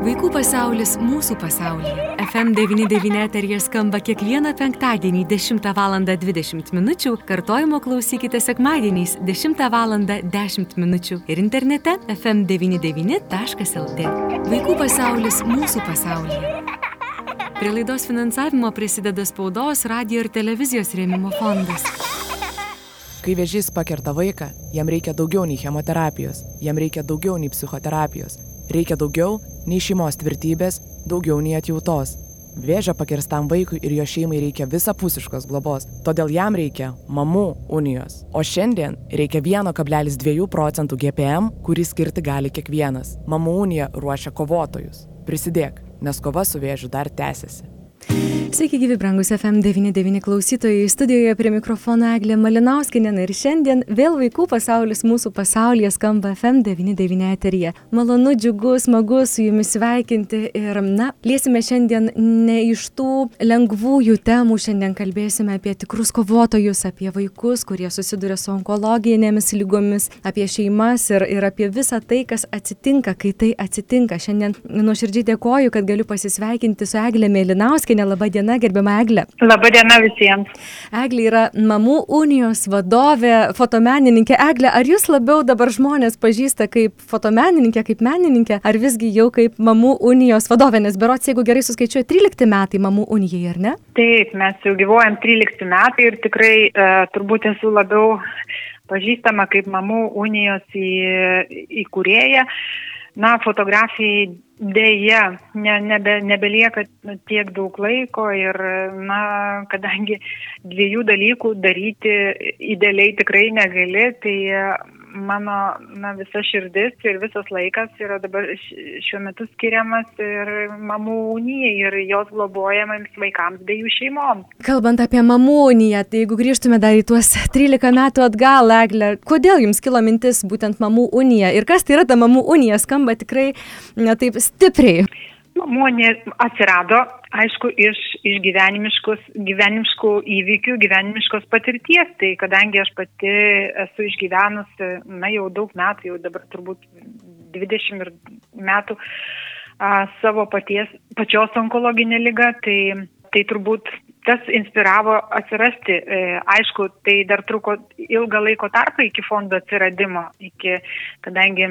Vaikų pasaulis mūsų pasaulyje. FM99 eterija skamba kiekvieną penktadienį 10 val. 20 min. Kartojimo klausykite sekmadieniais 10 val. 10 min. ir internete fm99.lt. Vaikų pasaulis mūsų pasaulyje. Prie laidos finansavimo prisideda spaudos, radio ir televizijos rėmimo fondas. Kai vėžys pakerta vaiką, jam reikia daugiau nei chemoterapijos, jam reikia daugiau nei psichoterapijos, reikia daugiau nei šeimos tvirtybės, daugiau nei atjautos. Vėžio pakirstam vaikui ir jo šeimai reikia visapusiškos globos, todėl jam reikia mamų unijos. O šiandien reikia 1,2 procentų GPM, kurį skirti gali kiekvienas. Mamų unija ruošia kovotojus. Prisidėk, nes kova su vėžiu dar tęsiasi. Sveiki, gyvi brangus FM99 klausytojai. Studijoje prie mikrofono Eglė Malinauskinė ir šiandien vėl vaikų pasaulis mūsų pasaulyje skamba FM99 eterija. Malonu, džiugu, smagu su jumis sveikinti ir, na, liesime šiandien ne iš tų lengvųjų temų, šiandien kalbėsime apie tikrus kovotojus, apie vaikus, kurie susiduria su onkologinėmis lygomis, apie šeimas ir, ir apie visą tai, kas atsitinka, kai tai atsitinka. Šiandien nuoširdžiai dėkoju, kad galiu pasisveikinti su Eglė Malinauskinė. Labą dieną diena, gerbiama Eglė. Labadiena visiems. Eglė yra Mamų unijos vadovė, fotomenininkė. Eglė, ar jūs labiau dabar žmonės pažįsta kaip fotomenininkė, kaip menininkė, ar visgi jau kaip Mamų unijos vadovė, nes berots, jeigu gerai suskaičiuoju, 13 metai Mamų unijai, ar ne? Taip, mes jau gyvuojam 13 metai ir tikrai uh, turbūt esu labiau pažįstama kaip Mamų unijos įkūrėja. Na, fotografijai dėja ne, nebe, nebelieka tiek daug laiko ir, na, kadangi dviejų dalykų daryti idealiai tikrai negali, tai mano na, visa širdis ir visas laikas yra dabar šiuo metu skiriamas ir mamų unijai ir jos globojamams vaikams bei jų šeimom. Kalbant apie mamų uniją, tai jeigu grįžtume dar į tuos 13 metų atgal, Eglė, kodėl jums kilo mintis būtent mamų unija ir kas tai yra ta mamų unija, skamba tikrai na, taip stipriai. Mamūnė atsirado, aišku, iš, iš gyvenimiškų įvykių, gyvenimiškos patirties. Tai kadangi aš pati esu išgyvenusi, na jau daug metų, jau dabar turbūt 20 metų a, savo paties, pačios onkologinę lygą, tai, tai turbūt tas inspiravo atsirasti. E, aišku, tai dar truko ilgą laiko tarpą iki fondo atsiradimo, iki, kadangi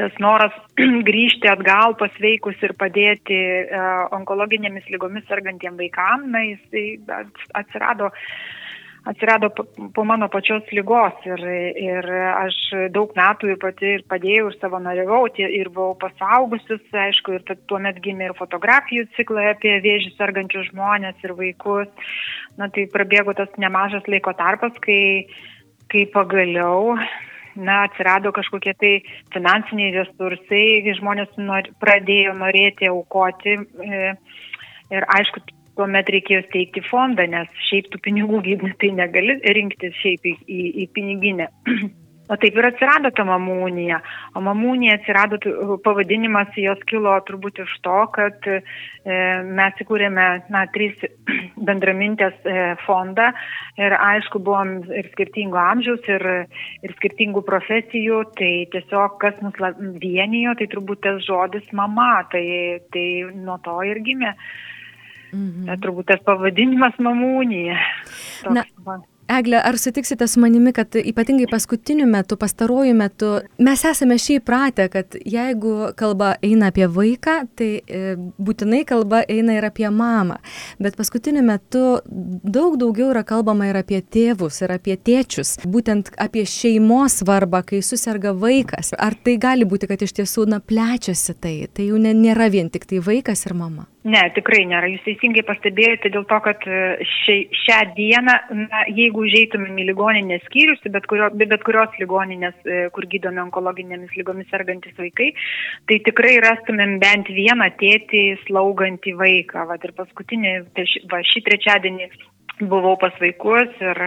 tas noras grįžti atgal pasveikus ir padėti uh, onkologinėmis lygomis sergantiem vaikam, na, jis atsirado, atsirado po mano pačios lygos ir, ir aš daug metų ir pati ir padėjau ir savanoriavau ir buvau pasaugusius, aišku, ir tuomet gimė ir fotografijų ciklai apie vėžį sergančius žmonės ir vaikus. Na, tai prabėgo tas nemažas laiko tarpas, kai, kai pagaliau na, atsirado kažkokie tai finansiniai resursai, žmonės nor, pradėjo norėti aukoti e, ir aišku, tuomet reikėjo steigti fondą, nes šiaip tų pinigų tai negali rinktis šiaip į, į, į piniginę. O taip ir atsirado ta mamūnija. O mamūnija atsirado, pavadinimas jos kilo turbūt iš to, kad e, mes įkūrėme, na, trys bendramintės e, fondą ir aišku, buvom ir skirtingo amžiaus, ir, ir skirtingų profesijų, tai tiesiog kas mus vienijo, tai turbūt tas žodis mama, tai, tai nuo to ir gimė. Mhm. Tai turbūt tas pavadinimas mamūnija. Toks, Na, va. Egle, ar sutiksite su manimi, kad ypatingai paskutiniu metu, pastaruoju metu, mes esame šiaip pratę, kad jeigu kalba eina apie vaiką, tai e, būtinai kalba eina ir apie mamą. Bet paskutiniu metu daug daugiau yra kalbama ir apie tėvus, ir apie tėčius, būtent apie šeimos svarbą, kai susirga vaikas. Ar tai gali būti, kad iš tiesų, na, plečiasi tai, tai jau nėra vien tik tai vaikas ir mama? Ne, tikrai nėra. Jūs teisingai pastebėjote dėl to, kad e, šia, šią dieną, na, jeigu užeitumėm į ligoninės skyrius, bet, kurio, bet kurios ligoninės, e, kur gydomi onkologinėmis lygomis sergantis vaikai, tai tikrai rastumėm bent vieną tėtį slaugantį vaiką. Va, ir paskutinį, tai ši, va, šį trečiadienį buvau pas vaikus ir,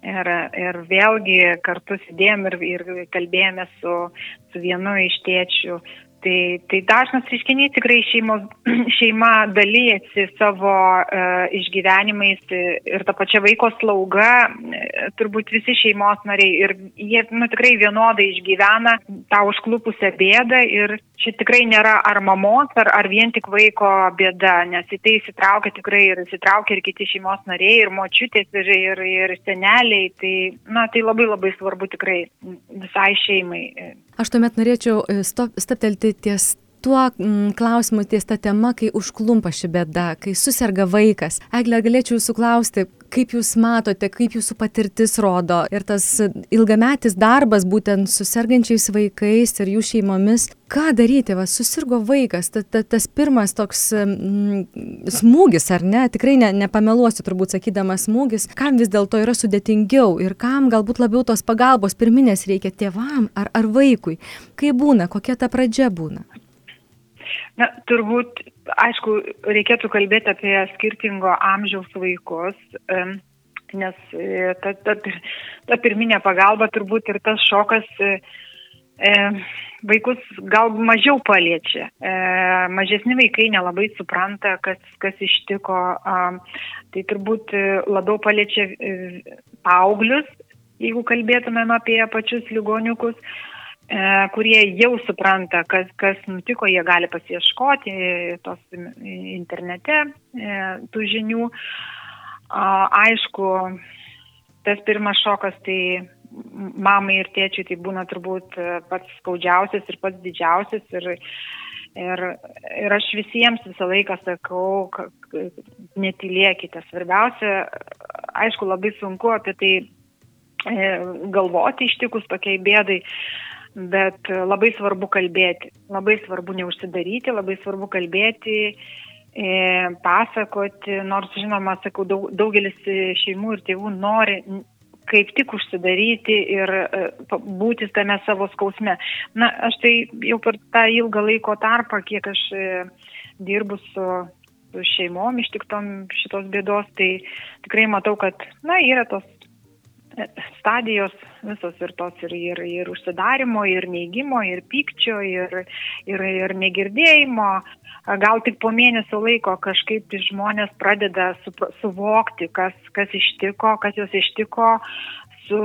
ir, ir vėlgi kartu sėdėjom ir, ir kalbėjome su, su vienu iš tėčių Tai, tai dažnas reiškinys tikrai šeimos, šeima dalyjasi savo uh, išgyvenimais ir ta pačia vaiko slauga, uh, turbūt visi šeimos nariai ir jie nu, tikrai vienodai išgyvena tą užklupusią bėdą ir čia tikrai nėra ar mamos, ar, ar vien tik vaiko bėda, nes į tai įsitraukia tikrai ir įsitraukia ir kiti šeimos nariai, ir močiutės, ir, ir, ir seneliai. Tai, na, tai labai labai svarbu tikrai visai šeimai. Aš tuomet norėčiau e, staptelti ties tuo mm, klausimu, ties ta tema, kai užklumpa ši bėda, kai susirga vaikas. Eglė, galėčiau jūsų klausti, kaip jūs matote, kaip jūsų patirtis rodo ir tas ilgametis darbas būtent su sergančiais vaikais ir jų šeimomis. Ką daryti, va, susirgo vaikas, ta, ta, tas pirmas toks smūgis, ar ne, tikrai ne, nepameluosiu turbūt sakydamas smūgis, kam vis dėlto yra sudėtingiau ir kam galbūt labiau tos pagalbos pirminės reikia tėvam ar, ar vaikui. Kaip būna, kokia ta pradžia būna? Na, turbūt, aišku, reikėtų kalbėti apie skirtingo amžiaus vaikus, nes e, ta, ta, ta pirminė pagalba turbūt ir tas šokas e, e, vaikus gal mažiau paliečia. Mažesni vaikai nelabai supranta, kas, kas ištiko. Tai turbūt labiau paliečia paauglius, jeigu kalbėtumėm apie pačius ligoniukus. E, E, kurie jau supranta, kas, kas nutiko, jie gali pasieškoti tos internete e, tų žinių. Aišku, tas pirmas šokas tai mamai ir tėčiui tai būna turbūt pats skaudžiausias ir pats didžiausias. Ir, ir, ir aš visiems visą laiką sakau, netylėkite. Svarbiausia, aišku, labai sunku apie tai e, galvoti ištikus tokiai bėdai, bet e, labai svarbu kalbėti, labai svarbu neužsidaryti, labai svarbu kalbėti, e, pasakoti, nors žinoma, sakau, daug, daugelis šeimų ir tėvų nori kaip tik užsidaryti ir e, būti tame savo skausme. Na, aš tai jau per tą ilgą laiko tarpą, kiek aš dirbu su, šeimom ištiktom šitos bėdos, tai tikrai matau, kad, na, yra tos stadijos visos ir tos ir, ir, ir užsidarimo, ir neigimo, ir pykčio, ir, ir, ir negirdėjimo. Gal tik po mėnesio laiko kažkaip tai žmonės pradeda su, suvokti, kas, kas ištiko, kas juos ištiko, su,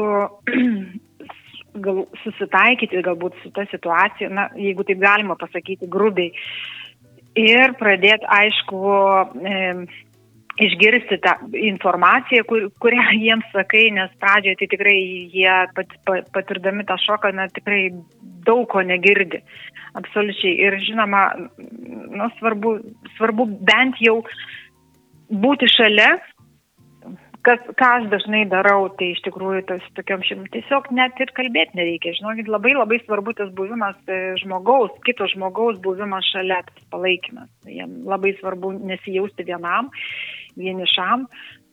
gal, susitaikyti galbūt su ta situacija, na, jeigu taip galima pasakyti grubiai. Ir pradėti, aišku, e, išgirsti tą informaciją, kur, kurią jiems sakai, nes pradžioje tai tikrai jie pat, pat, patirdami tą šoką, na tikrai daug ko negirdi. Absoliučiai. Ir žinoma, nu, svarbu, svarbu bent jau būti šalia, kas, ką aš dažnai darau, tai iš tikrųjų tas tokiam šim tiesiog net ir kalbėti nereikia. Žinokit, labai labai svarbu tas buvimas e, žmogaus, kito žmogaus buvimas šalia, tas palaikymas. Jiem labai svarbu nesijausti vienam, vienišam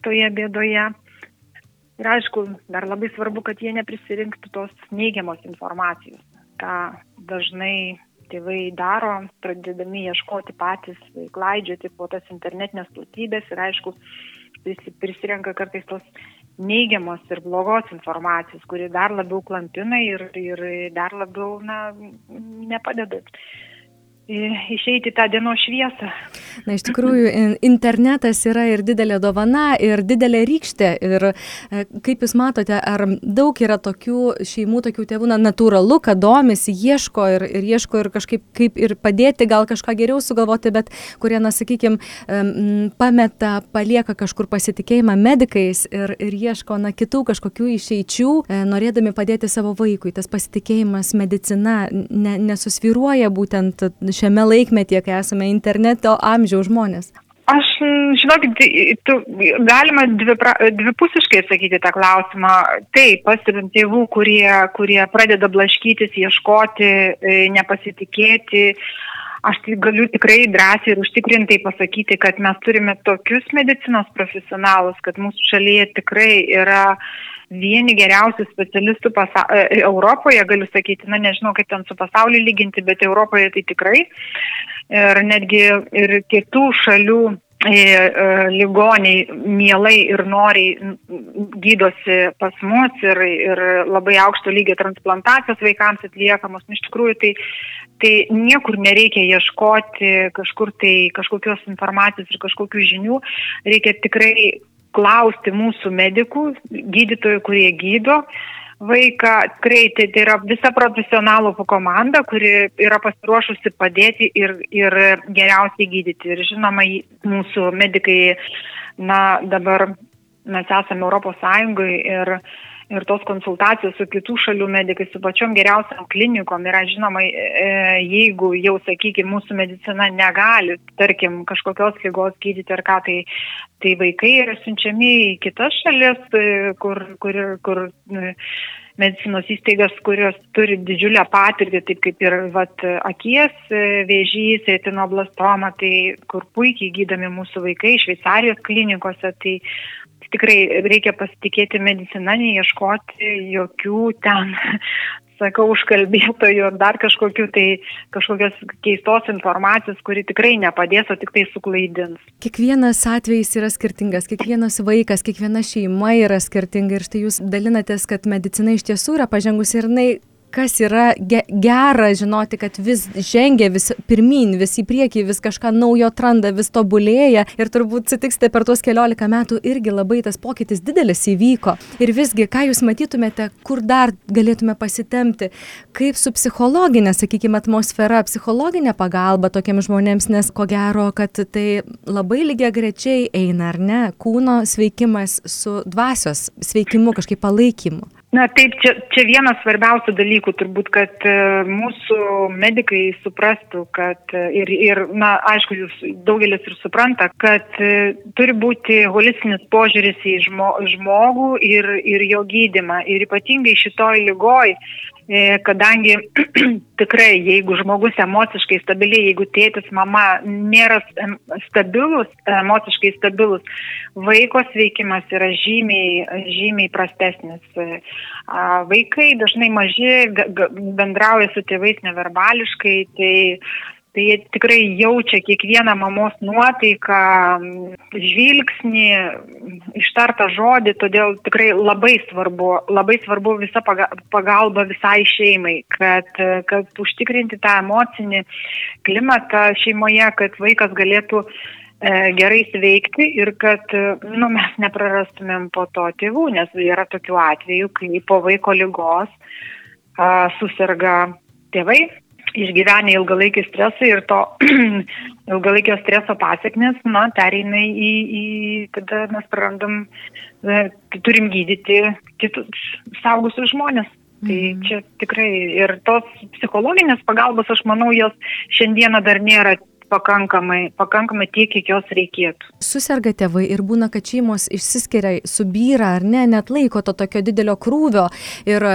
toje bėdoje. Ir aišku, dar labai svarbu, kad jie neprisirinktų tos neigiamos informacijos, ką dažnai tėvai daro, pradėdami ieškoti patys, klaidžioti po tas internetinės platybės ir aišku, prisirenka kartais tos neigiamos ir blogos informacijos, kuri dar labiau klampina ir, ir dar labiau na, nepadeda išeiti tą dienos šviesą. Na, iš tikrųjų, internetas yra ir didelė dovana, ir didelė rykštė. Ir e, kaip Jūs matote, ar daug yra tokių šeimų, tokių tėvų, na, natūralu, kad domisi, ieško ir, ir ieško ir kažkaip kaip ir padėti, gal kažką geriau sugalvoti, bet kurie, na, sakykime, pameta, palieka kažkur pasitikėjimą medikais ir, ir ieško, na, kitų kažkokių išeičių, e, norėdami padėti savo vaikui. Tas pasitikėjimas medicina ne, nesusviruoja būtent šiame laikmetyje, kai esame interneto amžiaus žmonės? Aš, žinokit, tu, galima dvipra, dvipusiškai atsakyti tą klausimą. Taip, pastebim tėvų, kurie, kurie pradeda blaškytis, ieškoti, e, nepasitikėti. Aš tai galiu tikrai drąsiai ir užtikrintai pasakyti, kad mes turime tokius medicinos profesionalus, kad mūsų šalyje tikrai yra vieni geriausių specialistų pasa e, Europoje, galiu sakyti, na nežinau, kaip ten su pasauliu lyginti, bet Europoje tai tikrai. Ir netgi ir kitų šalių ligoniai mielai ir noriai gydosi pas mus ir, ir labai aukšto lygio transplantacijos vaikams atliekamos. Nu, iš tikrųjų, tai, tai niekur nereikia ieškoti kažkur tai kažkokios informacijos ir kažkokių žinių. Reikia tikrai klausti mūsų medikų, gydytojų, kurie gydo vaiką. Tikrai tai, tai yra visa profesionalų komanda, kuri yra pasiruošusi padėti ir, ir geriausiai gydyti. Ir žinoma, mūsų medikai, na, dabar mes esame Europos Sąjungoje ir ir tos konsultacijos su kitų šalių medikais, su pačiom geriausiam klinikom yra žinoma, e, jeigu jau, sakykime, mūsų medicina negali, tarkim, kažkokios lygos gydyti ar ką, tai, tai vaikai yra siunčiami į kitas šalis, e, kur, kur, kur e, medicinos įstaigas, kurios turi didžiulę patirtį, taip kaip ir vat, akies vėžys, retinoblastoma, tai kur puikiai gydami mūsų vaikai Šveicarijos klinikose, tai tikrai reikia pasitikėti medicina, neieškoti jokių ten, sakau, užkalbėtojų ar dar kažkokių tai kažkokios keistos informacijos, kuri tikrai nepadės, o tik tai suklaidins. Kiekvienas atvejis yra skirtingas, kiekvienas vaikas, kiekviena šeima yra skirtinga ir štai jūs dalinatės, kad medicina iš tiesų yra pažengusi ir jinai kas yra ge gera žinoti, kad vis žengia vis pirmin, vis į priekį, vis kažką naujo atranda, vis tobulėja ir turbūt sutiksite per tuos keliolika metų irgi labai tas pokytis didelis įvyko. Ir visgi, ką jūs matytumėte, kur dar galėtume pasitemti, kaip su psichologinė, sakykime, atmosfera, psichologinė pagalba tokiems žmonėms, nes ko gero, kad tai labai lygiai grečiai eina, ar ne, kūno sveikimas su dvasios sveikimu, kažkaip palaikymu. Na taip, čia, čia vienas svarbiausių dalykų turbūt, kad e, mūsų medikai suprastų, kad e, ir, ir na, aišku, jūs daugelis ir supranta, kad e, turi būti holistinis požiūris į žmo, žmogų ir, ir jo gydimą. Ir ypatingai šitoj lygoj E, kadangi tikrai, jeigu žmogus emociškai stabiliai, jeigu tėtis, mama nėra stabilus, emociškai stabilus, vaiko sveikimas yra žymiai, žymiai prastesnis. E, vaikai dažnai maži bendrauja su tėvais neverbališkai, tai tai jie tikrai jaučia kiekvieną mamos nuotaiką, žvilgsnį, ištartą žodį, todėl tikrai labai svarbu, labai svarbu visa pagalba visai šeimai, kad, kad užtikrinti tą emocinį klimatą šeimoje, kad vaikas galėtų e, gerai sveikti ir kad nu, mes neprarastumėm po to tėvų, nes yra tokių atvejų, kai po vaiko lygos a, susirga tėvai, išgyvenę ilgalaikį stresą ir to ilgalaikio streso pasiekmes, na, pereina į, į, tada mes prarandam, e, turim gydyti kitus saugusius žmonės. Tai mhm. čia tikrai ir tos psichologinės pagalbos, aš manau, jos šiandieną dar nėra pakankamai, pakankamai tiek, kiek jos reikėtų. Susirga tėvai ir būna, kad šeimos išsiskiria, subyra ar ne, net laiko to tokio didelio krūvio ir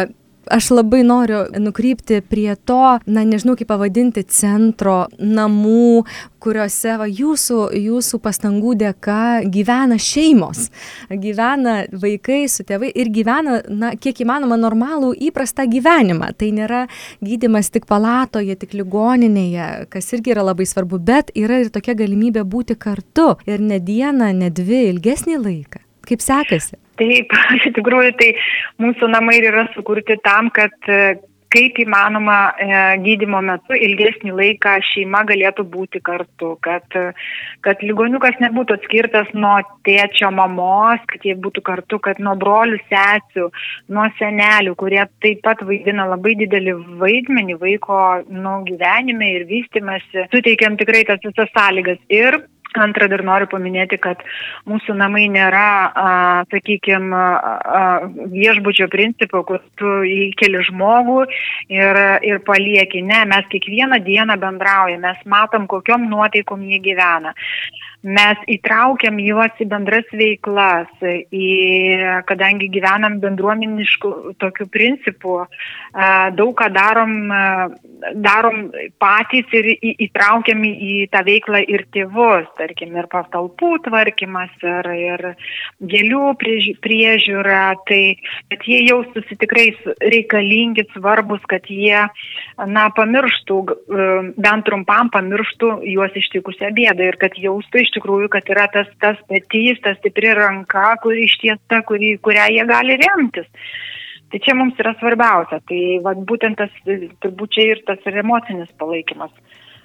aš labai noriu nukrypti prie to na nežinau kaip pavadinti centro namų kuriuose va jūsų jūsų pastangų dėka gyvena šeimos. Gyvena vaikai su tėvai ir gyvena na kiek įmanoma normalų įprastą gyvenimą. Tai nėra gydymas tik palatoje tik ligoninėje kas irgi yra labai svarbu bet yra ir tokia galimybė būti kartu ir ne dieną ne dvi ilgesnį laiką kaip sekasi Taip, iš tikrųjų, tai mūsų namai yra sukurti tam, kad e, kaip įmanoma e, gydimo metu ilgesnį laiką šeima galėtų būti kartu, kad, kad ligoniukas nebūtų atskirtas nuo tėčio mamos, kad jie būtų kartu, kad nuo brolių sesių, nuo senelių, kurie taip pat vaidina labai didelį vaidmenį vaiko nu, gyvenime ir vystimasi, suteikiam tikrai tas visas sąlygas. Ir Antra, dar noriu paminėti, kad mūsų namai nėra, sakykime, viešbučio principo, kur tu įkeli žmogų ir, ir palieki. Ne, mes kiekvieną dieną bendraujame, mes matom, kokiom nuotaikom jie gyvena mes įtraukiam juos į bendras veiklas, į, kadangi gyvenam bendruomeniškų tokių principų, daug ką darom, darom patys ir įtraukiam į tą veiklą ir tėvus. tarkim, ir patalpų tvarkymas, ir, ir gėlių priežiūra, tai kad jie jaustųsi tikrai reikalingi, svarbus, kad jie, na, pamirštų, bent trumpam pamirštų juos ištikusią bėdą ir kad jaustų iš tikrųjų, kad yra tas, tas petys, ta stipri ranka, kuri ištiesta, kuri, kurią jie gali remtis. Tai čia mums yra svarbiausia. Tai vat, būtent tas, turbūt čia ir tas ir emocinis palaikymas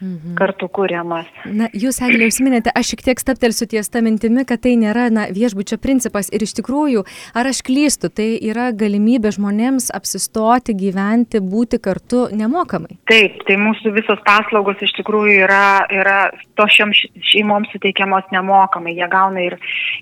mhm. kartu kūriamas. Na, jūs, Eglė, užsiminėte, aš šiek tiek staptelsiu ties tą mintimi, kad tai nėra na, viešbučio principas ir iš tikrųjų, ar aš klystu, tai yra galimybė žmonėms apsistoti, gyventi, būti kartu nemokamai. Taip, tai mūsų visos paslaugos iš tikrųjų yra, yra to šioms šeimoms suteikiamos nemokamai. Jie gauna ir,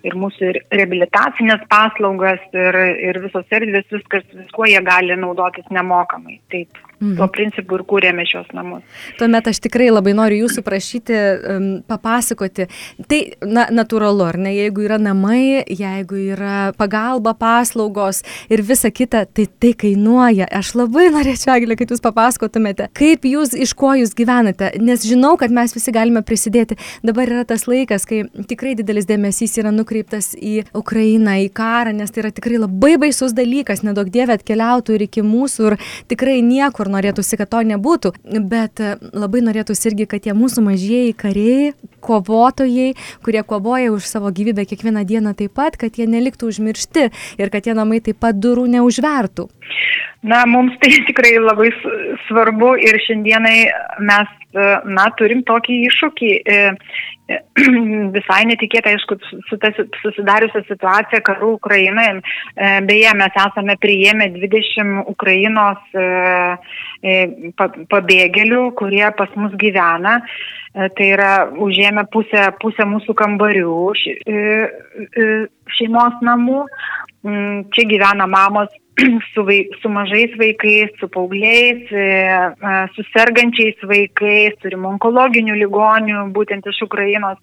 ir mūsų ir reabilitacinės paslaugas, ir, ir visos erdvės, viskas, viskuo jie gali naudotis nemokamai. Taip. Mhm. Tuo principu ir kūrėme šios namus. Tuomet aš tikrai labai noriu jūsų prašyti um, papasakoti. Tai na, natūralu, ar ne, jeigu yra namai, jeigu yra pagalba, paslaugos ir visa kita, tai tai kainuoja. Aš labai norėčiau, Eglė, kad jūs papasakotumėte, kaip jūs, iš ko jūs gyvenate, nes žinau, kad mes visi galime prisidėti. Dabar yra tas laikas, kai tikrai didelis dėmesys yra nukreiptas į Ukrainą, į karą, nes tai yra tikrai labai baisus dalykas, nedaug dievė atkeliautų ir iki mūsų ir tikrai niekur kur norėtųsi, kad to nebūtų, bet e, labai norėtųsi irgi, kad tie mūsų mažieji kariai, kovotojai, kurie kovoja už savo gyvybę kiekvieną dieną taip pat, kad jie neliktų užmiršti ir kad tie namai taip pat durų neužvertų. Na, mums tai tikrai labai svarbu ir šiandienai mes, e, na, turim tokį iššūkį e, visai netikėtai, aišku, su ta susidariusią situaciją karų Ukrainoje. E, beje, mes esame priėmę 20 Ukrainos e, e, pabėgėlių, kurie pas mus gyvena. Tai yra užėmę pusę, pusę mūsų kambarių šeimos namų. Mm, čia gyvena mamos su, vaik, su mažais vaikais, su paaugliais, e, su sergančiais vaikais, turim onkologinių ligonių, būtent iš Ukrainos.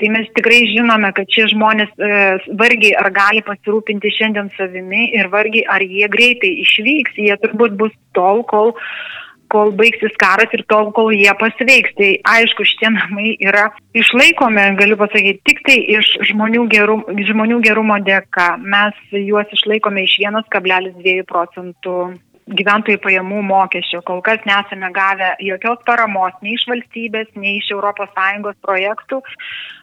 Tai mes tikrai žinome, kad šie žmonės e, vargiai ar gali pasirūpinti šiandien savimi ir vargiai ar jie greitai išvyks, jie turbūt bus tol, kol kol baigsis karas ir tol, kol jie pasveiks. Tai aišku, šitie namai yra išlaikomi, galiu pasakyti, tik tai iš žmonių, gerum, žmonių gerumo dėka. Mes juos išlaikome iš 1,2 procentų gyventojų pajamų mokesčio. Kol kas nesame gavę jokios paramos nei iš valstybės, nei iš ES projektų.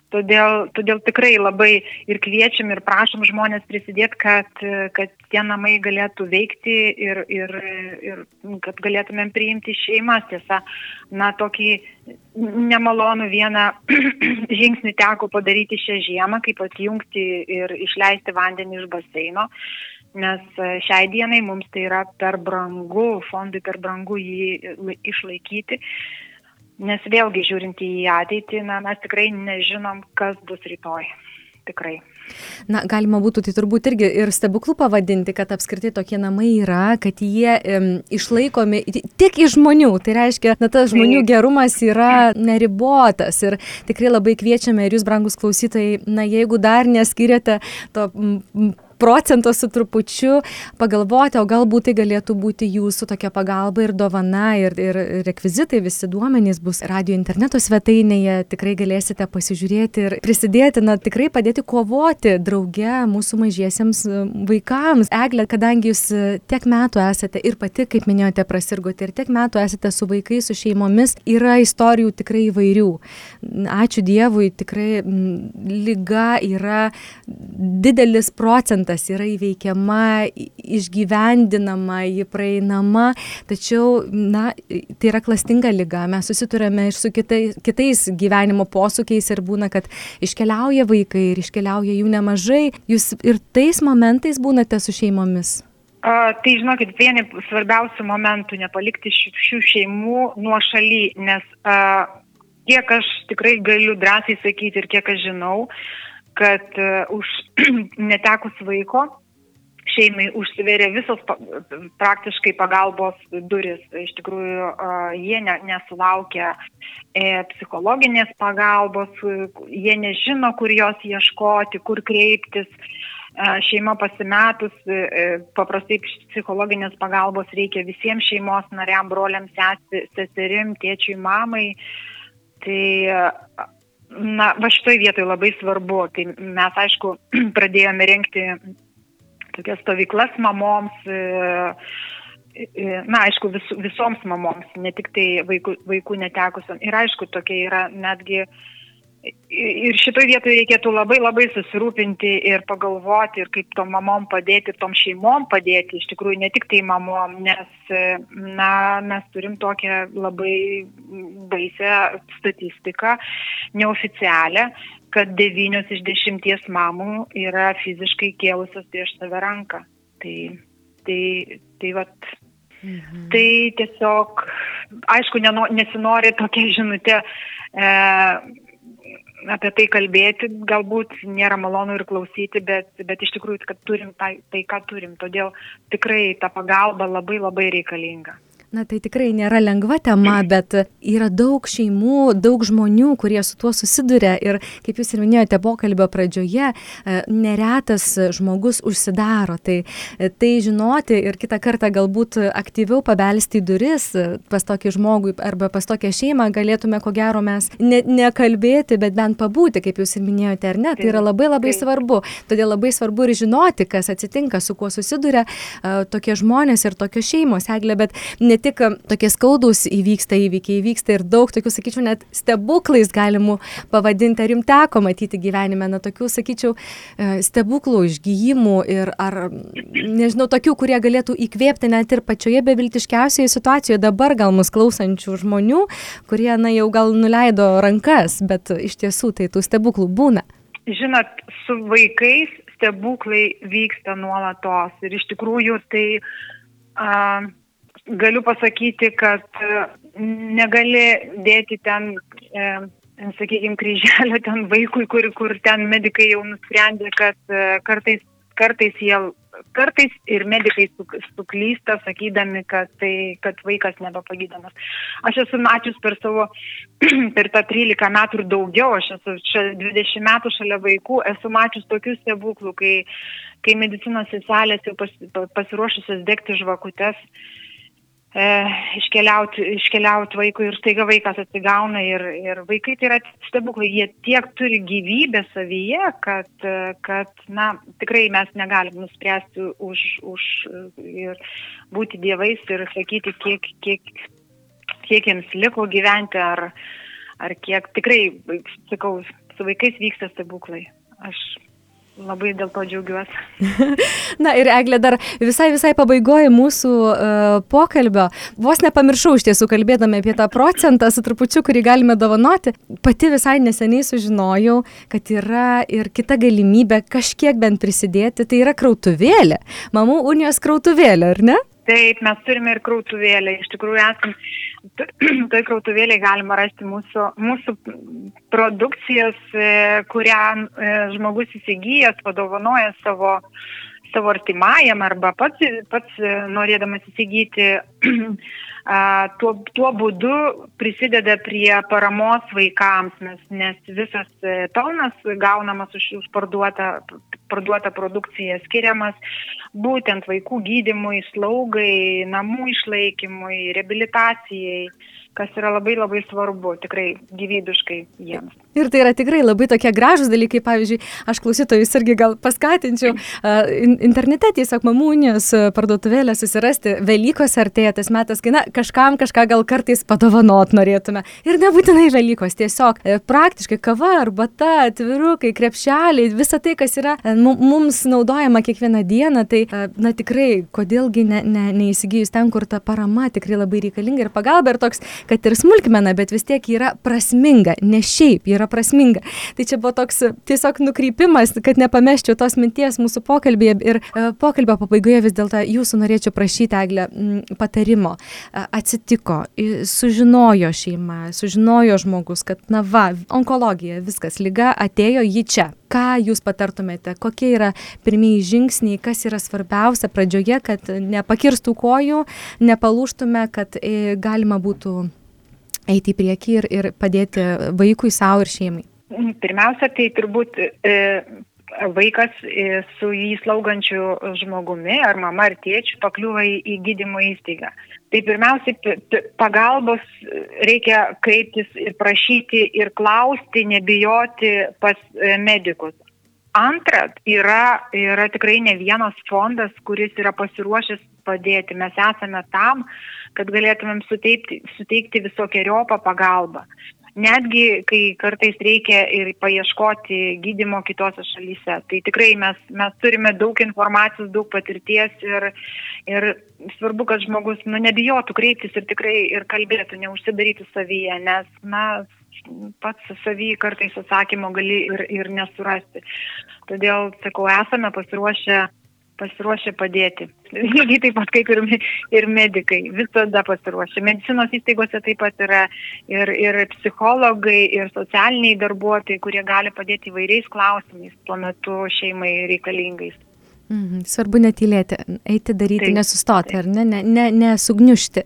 Todėl, todėl tikrai labai ir kviečiam ir prašom žmonės prisidėti, kad, kad tie namai galėtų veikti ir, ir, ir kad galėtumėm priimti šeimas. Tiesa, na, tokį nemalonų vieną žingsnį teko padaryti šią žiemą, kaip atjungti ir išleisti vandenį iš baseino. Nes šiai dienai mums tai yra per brangu, fondui per brangu jį išlaikyti. Nes vėlgi žiūrint į ateitį, na, mes tikrai nežinom, kas bus rytoj. Tikrai. Na, galima būtų tai turbūt irgi ir stebuklų pavadinti, kad apskritai tokie namai yra, kad jie um, išlaikomi tik iš žmonių. Tai reiškia, na, tas žmonių gerumas yra neribotas ir tikrai labai kviečiame ir jūs, brangus klausytojai, na, jeigu dar neskiriate to procento su trupučiu pagalvoti, o galbūt tai galėtų būti jūsų tokia pagalba ir dovana ir, ir rekvizitai, visi duomenys bus radio interneto svetainėje, tikrai galėsite pasižiūrėti ir prisidėti, na tikrai padėti kovoti drauge mūsų mažiesiems e, vaikams. Eglė, kadangi jūs e, tiek metų esate ir pati, kaip minėjote, prasirgote ir tiek metų esate su vaikais, su šeimomis, yra istorijų tikrai įvairių. Ačiū Dievui, tikrai lyga yra didelis procentas procentas yra įveikiama, išgyvendinama, ji praeinama, tačiau, na, tai yra klastinga lyga, mes susiturėme ir su kitais, kitais gyvenimo posūkiais ir būna, kad iškeliauja vaikai ir iškeliauja jų nemažai, jūs ir tais momentais būnate su šeimomis. A, tai žinokit, vieni svarbiausių momentų nepalikti šių, šių šeimų nuo šaly, nes a, kiek aš tikrai galiu drąsiai sakyti ir kiek aš žinau, kad uh, už netekus vaiko šeimai užsiveria visos praktiškai pagalbos duris. Iš tikrųjų, uh, jie ne, nesulaukia e, psichologinės pagalbos, jie nežino, kur jos ieškoti, kur kreiptis. Šeima pasimetus, paprastai psichologinės pagalbos reikia visiems šeimos nariam, broliams, seserim, tėčiui, mamai. Tai na, va šitoje vietoje labai svarbu. Tai mes, aišku, pradėjome renkti tokias stovyklas mamoms. E, e, na, aišku, vis, visoms mamoms, ne tik tai vaikų, vaikų netekusiam. Ir aišku, tokia yra netgi uh, Ir šitoje vietoje reikėtų labai labai susirūpinti ir pagalvoti, ir kaip tom mamom padėti, tom šeimom padėti, iš tikrųjų ne tik tai mamom, nes na, mes turim tokią labai baisę statistiką, neoficialią, kad devynios iš dešimties mamų yra fiziškai kėlusios prieš save ranką. Tai, tai, tai vat, Mhm. Tai tiesiog, aišku, nesinori tokia žinutė e, apie tai kalbėti, galbūt nėra malonu ir klausyti, bet, bet iš tikrųjų, kad turim tai, tai, ką turim. Todėl tikrai ta pagalba labai labai reikalinga. Na tai tikrai nėra lengva tema, bet yra daug šeimų, daug žmonių, kurie su tuo susiduria ir, kaip jūs ir minėjote pokalbio pradžioje, e, neretas žmogus užsidaro. Tai, e, tai žinoti ir kitą kartą galbūt aktyviau pabelsti į duris pas tokį žmogų arba pas tokią šeimą galėtume, ko gero, mes ne, nekalbėti, bet bent pabūti, kaip jūs ir minėjote, ar ne, tai yra labai labai svarbu. Todėl labai svarbu ir žinoti, kas atsitinka, su kuo susiduria tokie žmonės ir tokios šeimos, eglė, bet ne ne tik tokie skaudus įvyksta įvykiai, įvyksta ir daug tokių, sakyčiau, net stebuklais galimų pavadinti, ar jums teko matyti gyvenime, na, tokių, sakyčiau, e, stebuklų, išgyjimų ir ar, nežinau, tokių, kurie galėtų įkvėpti net ir pačioje beviltiškiausioje situacijoje dabar gal mus klausančių žmonių, kurie, na, jau gal nuleido rankas, bet iš tiesų tai tų stebuklų būna. Žinot, su vaikais stebuklai vyksta nuolatos ir iš tikrųjų tai uh, galiu pasakyti, kad e, negali dėti ten, e, sakykime, kryželio ten vaikui, kur, kur ten medikai jau nusprendė, kad e, kartais, kartais jie kartais ir medikai suklysta, sakydami, kad, tai, kad vaikas nebepagydamas. Aš esu mačius per savo, per tą 13 metų ir daugiau, aš esu čia 20 metų šalia vaikų, esu mačius tokių stebuklų, kai, kai medicinos seselės jau pas, pasiruošusios degti žvakutes iškeliauti, iškeliauti vaikui ir staiga vaikas atsigauna ir, ir vaikai tai yra stebuklai, jie tiek turi gyvybę savyje, kad, kad na, tikrai mes negalim nuspręsti už, už ir būti dievais ir sakyti, kiek, kiek, kiek jiems liko gyventi ar, ar kiek tikrai, sakau, su vaikais vyksta stebuklai. Aš Labai dėl to džiaugiuosi. Na ir Eglė, dar visai visai pabaigoji mūsų uh, pokalbio. Vos nepamiršau iš tiesų kalbėdami apie tą procentą su trupučiu, kurį galime dovanoti. Pati visai neseniai sužinojau, kad yra ir kita galimybė kažkiek bent prisidėti. Tai yra krautuvėlė. Mamų unijos krautuvėlė, ar ne? Taip, mes turime ir krautuvėlę. Iš tikrųjų, esam, toj krautuvėlėje galima rasti mūsų, mūsų produkcijos, e, kurią e, žmogus įsigijęs, padovanoja savo, savo artimajam arba pats, pats e, norėdamas įsigyti tuo, tuo būdu prisideda prie paramos vaikams, nes, nes visas pelnas gaunamas už, už parduotą, parduotą produkciją skiriamas būtent vaikų gydimui, slaugai, namų išlaikymui, reabilitacijai kas yra labai labai svarbu, tikrai gyvybiškai jiems. Ir tai yra tikrai labai tokie gražus dalykai, pavyzdžiui, aš klausytojus irgi gal paskatinčiau uh, internete tiesiog mamūnijos parduotuvėlę susirasti, Velykos artėja tas metas, kai na, kažkam kažką gal kartais padovanot norėtume. Ir nebūtinai Velykos, tiesiog e, praktiškai kava, arbata, atvirukai, krepšeliai, visa tai, kas yra e, mums naudojama kiekvieną dieną, tai uh, na tikrai, kodėlgi ne, ne, neįsigijus ten, kur ta parama tikrai labai reikalinga ir pagalba ir toks kad ir smulkmena, bet vis tiek yra prasminga, ne šiaip yra prasminga. Tai čia buvo toks tiesiog nukrypimas, kad nepameščiau tos minties mūsų pokalbėje ir e, pokalbio pabaigoje vis dėlto jūsų norėčiau prašyti, Eglė, patarimo. E, atsitiko, sužinojo šeima, sužinojo žmogus, kad na va, onkologija, viskas, lyga atėjo jį čia. Ką jūs patartumėte, kokie yra pirmieji žingsniai, kas yra svarbiausia pradžioje, kad nepakirstų kojų, nepalūštume, kad e, galima būtų eiti į priekį ir, ir padėti vaikui, savo ir šeimai? Pirmiausia, tai turbūt e, vaikas su jį slaugančiu žmogumi ar mama ar tėčiu pakliūva į, į gydymo įstaigą. Tai pirmiausiai pagalbos reikia kreiptis ir prašyti ir klausti, nebijoti pas e, medikus. Antra, yra, yra tikrai ne vienas fondas, kuris yra pasiruošęs padėti. Mes esame tam, kad galėtumėm suteikti, suteikti visokiojopą pagalbą netgi kai kartais reikia ir paieškoti gydimo kitose šalyse. Tai tikrai mes, mes turime daug informacijos, daug patirties ir, ir svarbu, kad žmogus nu, nebijotų kreiptis ir tikrai ir kalbėtų, neužsidarytų savyje, nes na, pats savy kartais atsakymo gali ir, ir nesurasti. Todėl, sakau, esame pasiruošę pasiruošę padėti. Lygiai taip pat kaip ir, ir medikai, visada pasiruošę. Medicinos įstaigose taip pat yra ir, ir psichologai, ir socialiniai darbuotojai, kurie gali padėti įvairiais klausimais tuo metu šeimai reikalingais. Mhm, svarbu netylėti, eiti daryti, taip, nesustoti, taip. ar ne, ne, ne, nesugniušti.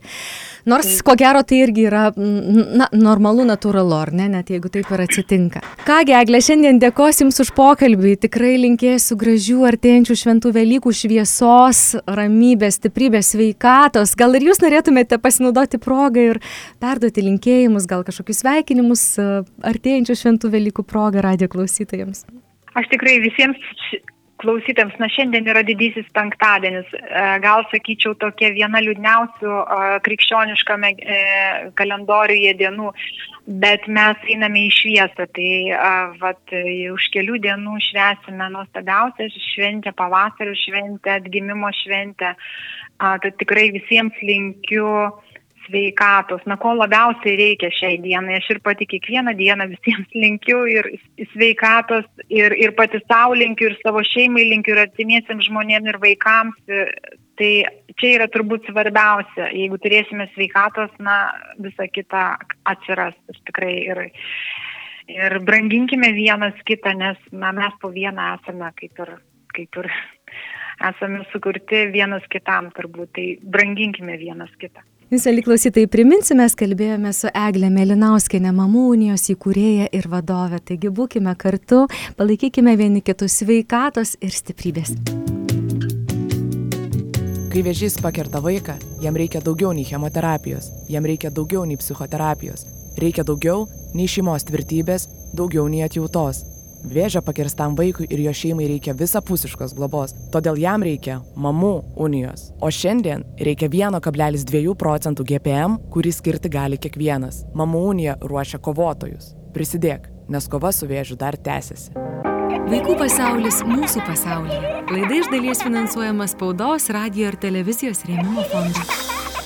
Nors, taip. ko gero, tai irgi yra na, normalu, natūralu, ar ne, net jeigu taip ir atsitinka. Kągi, Eglė, šiandien dėkosiu Jums už pokalbį, tikrai linkėsiu gražių artėjančių šventų Velykų šviesos, ramybės, stiprybės, sveikatos. Gal ir Jūs norėtumėte pasinaudoti progą ir perduoti linkėjimus, gal kažkokius sveikinimus artėjančių šventų Velykų progą radio klausytojams. Aš tikrai visiems klausytėms, na šiandien yra didysis penktadienis, e, gal sakyčiau tokia viena liūdniausių e, krikščioniškame e, kalendoriuje dienų, bet mes einame į šviesą, tai vat, už kelių dienų švesime nuostabiausią šventę, pavasario šventę, atgimimo šventę, tai tikrai visiems linkiu sveikatos, na ko labiausiai reikia šiai dienai. Aš ir pati kiekvieną dieną visiems linkiu ir sveikatos, ir, ir pati savo linkiu, ir savo šeimai linkiu, ir artimiesiams žmonėms, ir vaikams. Tai čia yra turbūt svarbiausia. Jeigu turėsime sveikatos, na, visa kita atsiras ir tikrai. Ir, ir branginkime vienas kitą, nes na, mes po vieną esame kaip ir, kaip ir esame sukurti vienas kitam turbūt. Tai branginkime vienas kitą. Jūs, aliklausytai, priminsiu, mes kalbėjome su Eglė Melinauskinė, mamų unijos įkūrėja ir vadovė. Taigi būkime kartu, palaikykime vieni kitus sveikatos ir stiprybės. Kai vėžys pakerta vaiką, jam reikia daugiau nei chemoterapijos, jam reikia daugiau nei psichoterapijos, reikia daugiau nei šeimos tvirtybės, daugiau nei atjautos Vėžio pakirstam vaikui ir jo šeimai reikia visapusiškos globos, todėl jam reikia mamų unijos. O šiandien reikia 1,2 procentų GPM, kurį skirti gali kiekvienas. Mamų unija ruošia kovotojus. Prisidėk, nes kova su vėžiu dar tęsiasi. Vaikų pasaulis mūsų pasaulyje. Laida iš dalies finansuojama spaudos, radio ir televizijos rėmimo fondo.